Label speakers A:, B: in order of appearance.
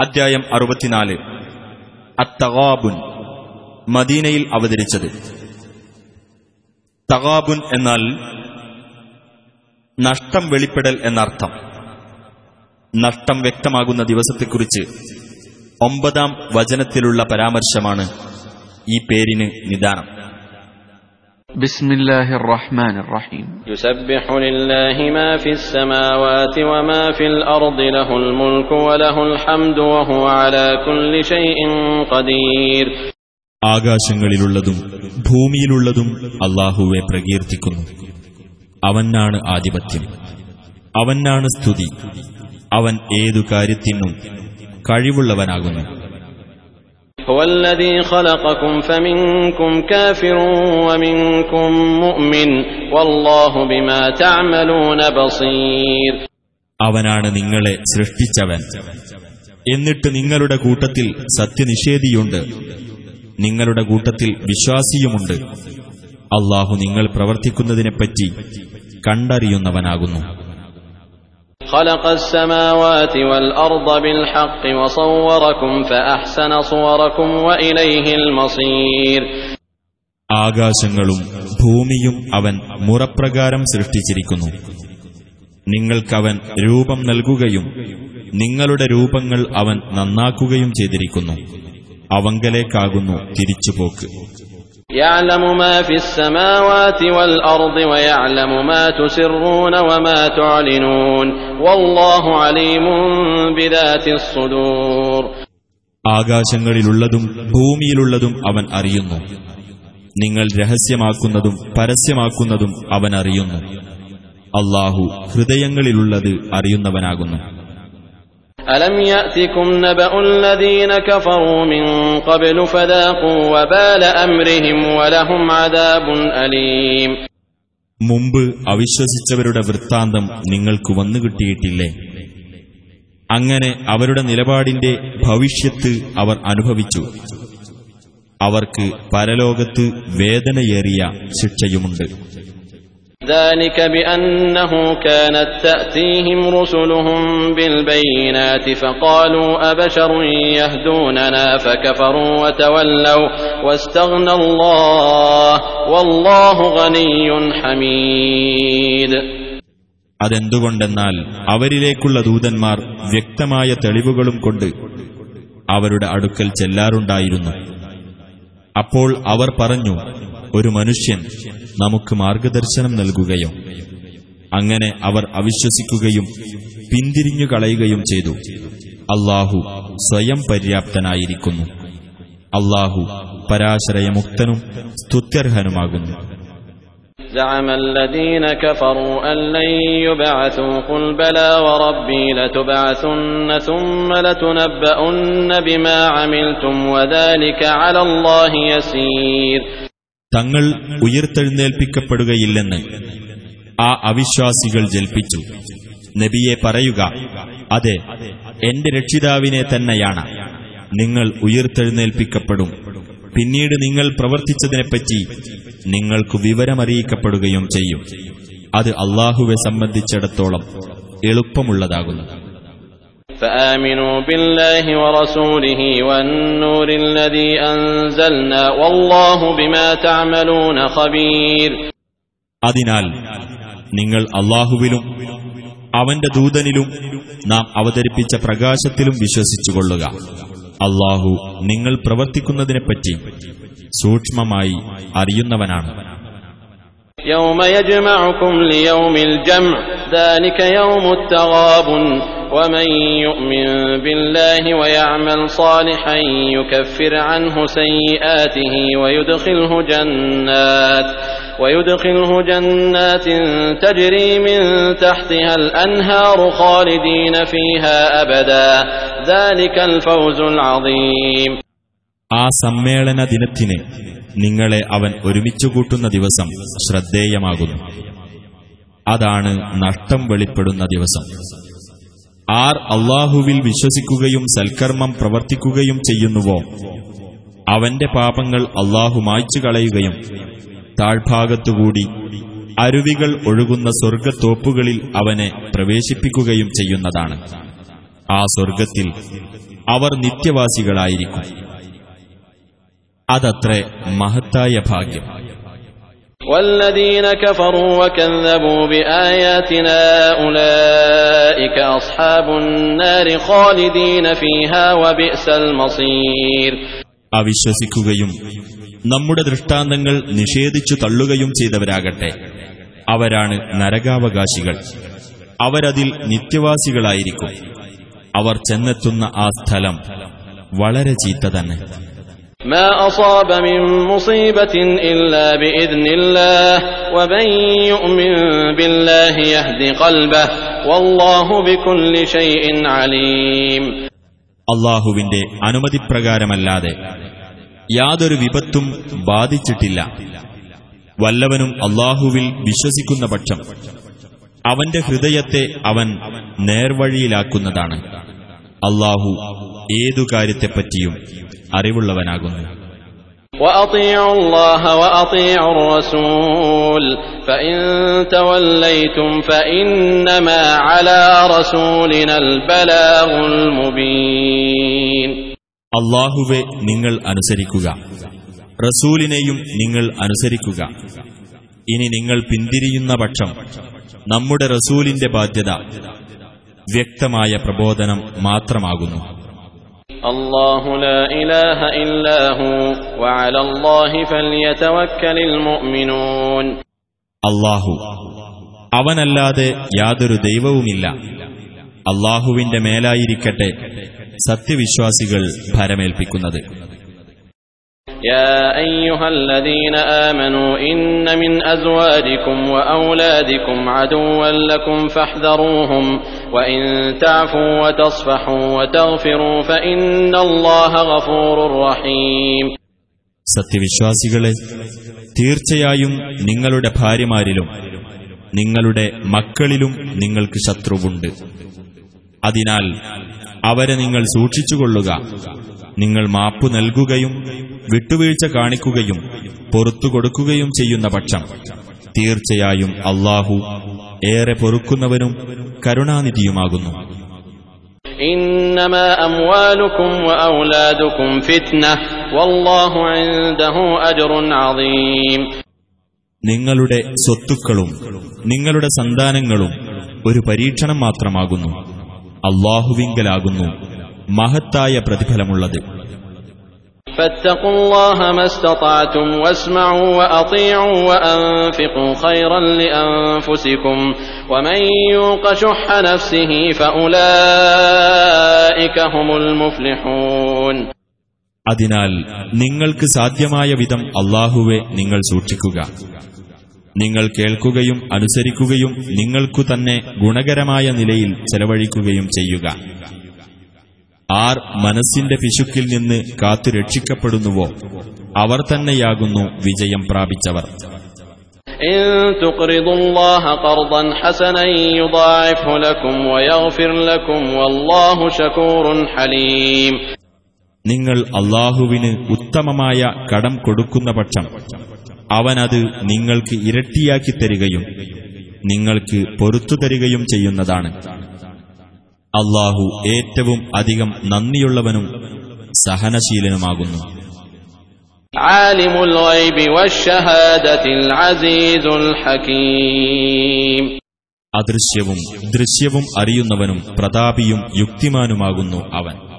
A: അധ്യായം അറുപത്തിനാല്. അത്തഗാബുൻ മദീനയിൽ അവതരിച്ചത്. തഗാബുൻ എന്നാൽ നഷ്ടം വെളിപ്പെടൽ എന്നർത്ഥം. നഷ്ടം വ്യക്തമാകുന്ന ദിവസത്തെക്കുറിച്ച് ഒമ്പതാം വചനത്തിലുള്ള പരാമർശമാണ് ഈ പേരിന് നിദാനം.
B: بسم الله الرحمن الرحيم
C: يسبح لله ما في السماوات وما في الأرض له الملك وله الحمد وهو على كل شيء قدير
A: ആകാശങ്ങളിലുള്ളതും ഭൂമിയിലുള്ളതും അള്ളാഹുവെ പ്രകീർത്തിക്കുന്നു അവനാണ് ആധിപത്യം അവനാണ് സ്തുതി അവൻ ഏതു കാര്യത്തിനും കഴിവുള്ളവനാകുന്നു
C: هو الذي خلقكم فمنكم كافر ومنكم مؤمن والله بما تعملون بصير
A: അവനാണ് നിങ്ങളെ സൃഷ്ടിച്ചവൻ എന്നിട്ട് നിങ്ങളുടെ കൂട്ടത്തിൽ സത്യനിഷേധിയുണ്ട് നിങ്ങളുടെ കൂട്ടത്തിൽ വിശ്വാസിയുമുണ്ട് അള്ളാഹു നിങ്ങൾ പ്രവർത്തിക്കുന്നതിനെപ്പറ്റി കണ്ടറിയുന്നവനാകുന്നു
C: خلق السماوات والأرض بالحق وصوركم فأحسن صوركم وإليه المصير
A: ആകാശങ്ങളും ഭൂമിയും അവൻ മുറപ്രകാരം സൃഷ്ടിച്ചിരിക്കുന്നു നിങ്ങൾക്കവൻ രൂപം നൽകുകയും നിങ്ങളുടെ രൂപങ്ങൾ അവൻ നന്നാക്കുകയും ചെയ്തിരിക്കുന്നു അവങ്കലേക്കാകുന്നു തിരിച്ചുപോക്ക്
C: يعلم ما في السماوات والأرض ويعلم ما تسرون وما تعلنون والله عليم بذات الصدور
A: ആകാശങ്ങളിലുള്ളതും ഭൂമിയിലുള്ളതും അവൻ അറിയുന്നു നിങ്ങൾ രഹസ്യമാക്കുന്നതും പരസ്യമാക്കുന്നതും അവൻ അറിയുന്നു അള്ളാഹു ഹൃദയങ്ങളിലുള്ളത് അറിയുന്നവനാകുന്നു
C: ألم يأتكم نبأ الذين كفروا من قبل فذاقوا وبال أمرهم ولهم عذاب أليم
A: മുമ്പ് അവിശ്വസിച്ചവരുടെ വൃത്താന്തം നിങ്ങൾക്ക് വന്നുകിട്ടിയിട്ടില്ലേ അങ്ങനെ അവരുടെ നിലപാടിന്റെ ഭവിഷ്യത്ത് അവർ അനുഭവിച്ചു അവർക്ക് പരലോകത്ത് വേദനയേറിയ ശിക്ഷയുമുണ്ട്
C: ذلك بأنه كانت تأتيهم رسلهم بالبينات فقالوا أبشر يهدوننا فكفروا وتولوا واستغنى الله والله غني حميد
A: അതെന്തുകൊണ്ടെന്നാൽ അവരിലേക്കുള്ള ദൂതന്മാർ വ്യക്തമായ തെളിവുകളും കൊണ്ട് അവരുടെ അടുക്കൽ ചെല്ലാറുണ്ടായിരുന്നു അപ്പോൾ അവർ പറഞ്ഞു ഒരു മനുഷ്യൻ നമുക്ക് മാർഗദർശനം നൽകുകയോ അങ്ങനെ അവർ അവിശ്വസിക്കുകയും പിന്തിരിഞ്ഞു കളയുകയും ചെയ്തു അള്ളാഹു സ്വയം പര്യാപ്തനായിരിക്കുന്നു അള്ളാഹു പരാശ്രയമുക്തനും സ്തുത്യർഹനുമാകുന്നു
C: زعم الذين كفروا أن لن يبعثوا قل بلى وربي لتبعثن ثم لتنبؤن بما عملتم وذلك على الله يسير
A: തങ്ങൾ ഉയർത്തെഴുന്നേൽപ്പിക്കപ്പെടുകയില്ലെന്ന് ആ അവിശ്വാസികൾ ജൽപ്പിച്ചു. നബിയെ പറയുക അതെ എന്റെ രക്ഷിതാവിനെ തന്നെയാണ്. നിങ്ങൾ ഉയർത്തെഴുന്നേൽപ്പിക്കപ്പെടും. പിന്നീട് നിങ്ങൾ പ്രവർത്തിച്ചതിനെപ്പറ്റി നിങ്ങൾക്ക് വിവരമറിയിക്കപ്പെടുകയും ചെയ്യും. അത് അള്ളാഹുവെ സംബന്ധിച്ചിടത്തോളം എളുപ്പമുള്ളതാകുന്നു.
C: فآمنوا بالله ورسوله والنور الذي أنزلنا والله بما تعملون خبير
A: അതിനാൽ നിങ്ങൾ അള്ളാഹുവിലും അവന്റെ ദൂതനിലും നാം അവതരിപ്പിച്ച പ്രകാശത്തിലും വിശ്വസിച്ചുകൊള്ളുക അള്ളാഹു നിങ്ങൾ പ്രവർത്തിക്കുന്നതിനെപ്പറ്റി സൂക്ഷ്മമായി അറിയുന്നവനാണ്
C: يوم يجمعكم ليوم الجمع ذلك يوم التغابن ومن يؤمن بالله ويعمل صالحا يكفر عنه سيئاته ويدخله جنات ويدخله جنات تجري من تحتها الأنهار خالدين فيها أبدا ذلك الفوز العظيم
A: ആ സമ്മേളന ദിനത്തിന് നിങ്ങളെ അവൻ ഒരുമിച്ചു കൂട്ടുന്ന ദിവസം ശ്രദ്ധേയമാകുന്നു അതാണ് നഷ്ടം വെളിപ്പെടുന്ന ദിവസം ആർ അള്ളാഹുവിൽ വിശ്വസിക്കുകയും സൽക്കർമ്മം പ്രവർത്തിക്കുകയും ചെയ്യുന്നുവോ? അവന്റെ പാപങ്ങൾ അള്ളാഹു മായ്ച്ചു കളയുകയും താഴ്ഭാഗത്തുകൂടി അരുവികൾ ഒഴുകുന്ന സ്വർഗത്തോപ്പുകളിൽ അവനെ പ്രവേശിപ്പിക്കുകയും ചെയ്യുന്നതാണ്. ആ സ്വർഗത്തിൽ അവർ നിത്യവാസികളായിരിക്കും. അതത്രേ മഹത്തായ ഭാഗ്യം.
C: والذين كفروا وكذبوا بآياتنا أولئك أصحاب النار خالدين فيها وبئس المصير
A: അവിശ്വസിക്കുകയും നമ്മുടെ ദൃഷ്ടാന്തങ്ങൾ നിഷേധിച്ചു തള്ളുകയും ചെയ്തവരാകട്ടെ അവരാണ് നരകാവകാശികൾ അവരതിൽ നിത്യവാസികളായിരിക്കും അവർ ചെന്നെത്തുന്ന ആ സ്ഥലം വളരെ ചീത്ത തന്നെ
C: ما أصاب من مصيبة إلا بإذن الله ومن يؤمن بالله يهد قلبه والله بكل شيء عليم
A: അള്ളാഹുവിന്റെ അനുമതിപ്രകാരമല്ലാതെ യാതൊരു വിപത്തും ബാധിച്ചിട്ടില്ല വല്ലവനും അള്ളാഹുവിൽ വിശ്വസിക്കുന്ന പക്ഷം അവന്റെ ഹൃദയത്തെ അവൻ നേർവഴിയിലാക്കുന്നതാണ് അള്ളാഹു ഏതു കാര്യത്തെപ്പറ്റിയും അറിവുള്ളവനാകുന്നു
C: وأطيعوا الله وأطيعوا الرسول فإن توليتم فإنما على رسولنا البلاغ المبين
A: അള്ളാഹുവെ നിങ്ങൾ അനുസരിക്കുക റസൂലിനെയും നിങ്ങൾ അനുസരിക്കുക ഇനി നിങ്ങൾ പിന്തിരിയുന്ന പക്ഷം നമ്മുടെ റസൂലിന്റെ ബാധ്യത വ്യക്തമായ പ്രബോധനം മാത്രമാകുന്നു
C: الله لا إله إلا هو وعلى الله فليتوكل المؤمنون
A: അള്ളാഹു അവനല്ലാതെ യാതൊരു ദൈവവുമില്ല അള്ളാഹുവിന്റെ മേലായിരിക്കട്ടെ സത്യവിശ്വാസികൾ ഭരമേൽപ്പിക്കുന്നത്
C: يا أيها الذين آمنوا إن من أزواجكم وأولادكم عدوا لكم فاحذروهم وإن تعفوا وتصفحوا وتغفروا فإن الله غفور رحيم
A: സത്യവിശ്വാസികളെ തീർച്ചയായും നിങ്ങളുടെ ഭാര്യമാരിലും നിങ്ങളുടെ മക്കളിലും നിങ്ങൾക്ക് ശത്രുവുണ്ട് അതിനാൽ അവരെ നിങ്ങൾ സൂക്ഷിച്ചുകൊള്ളുക നിങ്ങൾ മാപ്പു നൽകുകയും വിട്ടുവീഴ്ച കാണിക്കുകയും പൊറത്തു കൊടുക്കുകയും ചെയ്യുന്ന പക്ഷം തീർച്ചയായും അള്ളാഹു ഏറെ പൊറുക്കുന്നവനും കരുണാനിധിയുമാകുന്നു. നിങ്ങളുടെ സ്വത്തുക്കളും നിങ്ങളുടെ സന്താനങ്ങളും ഒരു പരീക്ഷണം മാത്രമാകുന്നു. അള്ളാഹുവിങ്കലാകുന്നു മഹത്തായ പ്രതിഫലമുള്ളത്.
C: فاتقوا الله ما استطعتم واسمعوا وأطيعوا وأنفقوا خيرا لأنفسكم ومن يوق شح نفسه فأولئك هم المفلحون
A: അതിനാൽ നിങ്ങൾക്ക് സാധ്യമായ വിധം അള്ളാഹുവെ നിങ്ങൾ സൂക്ഷിക്കുക നിങ്ങൾ കേൾക്കുകയും അനുസരിക്കുകയും നിങ്ങൾക്കു തന്നെ ഗുണകരമായ നിലയിൽ ചെലവഴിക്കുകയും ചെയ്യുക ആർ മനസ്സിന്റെ പിശുക്കിൽ നിന്ന് കാത്തുരക്ഷിക്കപ്പെടുന്നുവോ അവർ തന്നെയാകുന്നു വിജയം പ്രാപിച്ചവർ. നിങ്ങൾ അള്ളാഹുവിന് ഉത്തമമായ കടം കൊടുക്കുന്ന പക്ഷം അവനത് നിങ്ങൾക്ക് ഇരട്ടിയാക്കി തരികയും നിങ്ങൾക്ക് പൊറത്തു തരികയും ചെയ്യുന്നതാണ്. അള്ളാഹു ഏറ്റവും അധികം നന്ദിയുള്ളവനും സഹനശീലനുമാകുന്നു. അദൃശ്യവും ദൃശ്യവും അറിയുന്നവനും പ്രതാപിയും യുക്തിമാനുമാകുന്നു അവൻ.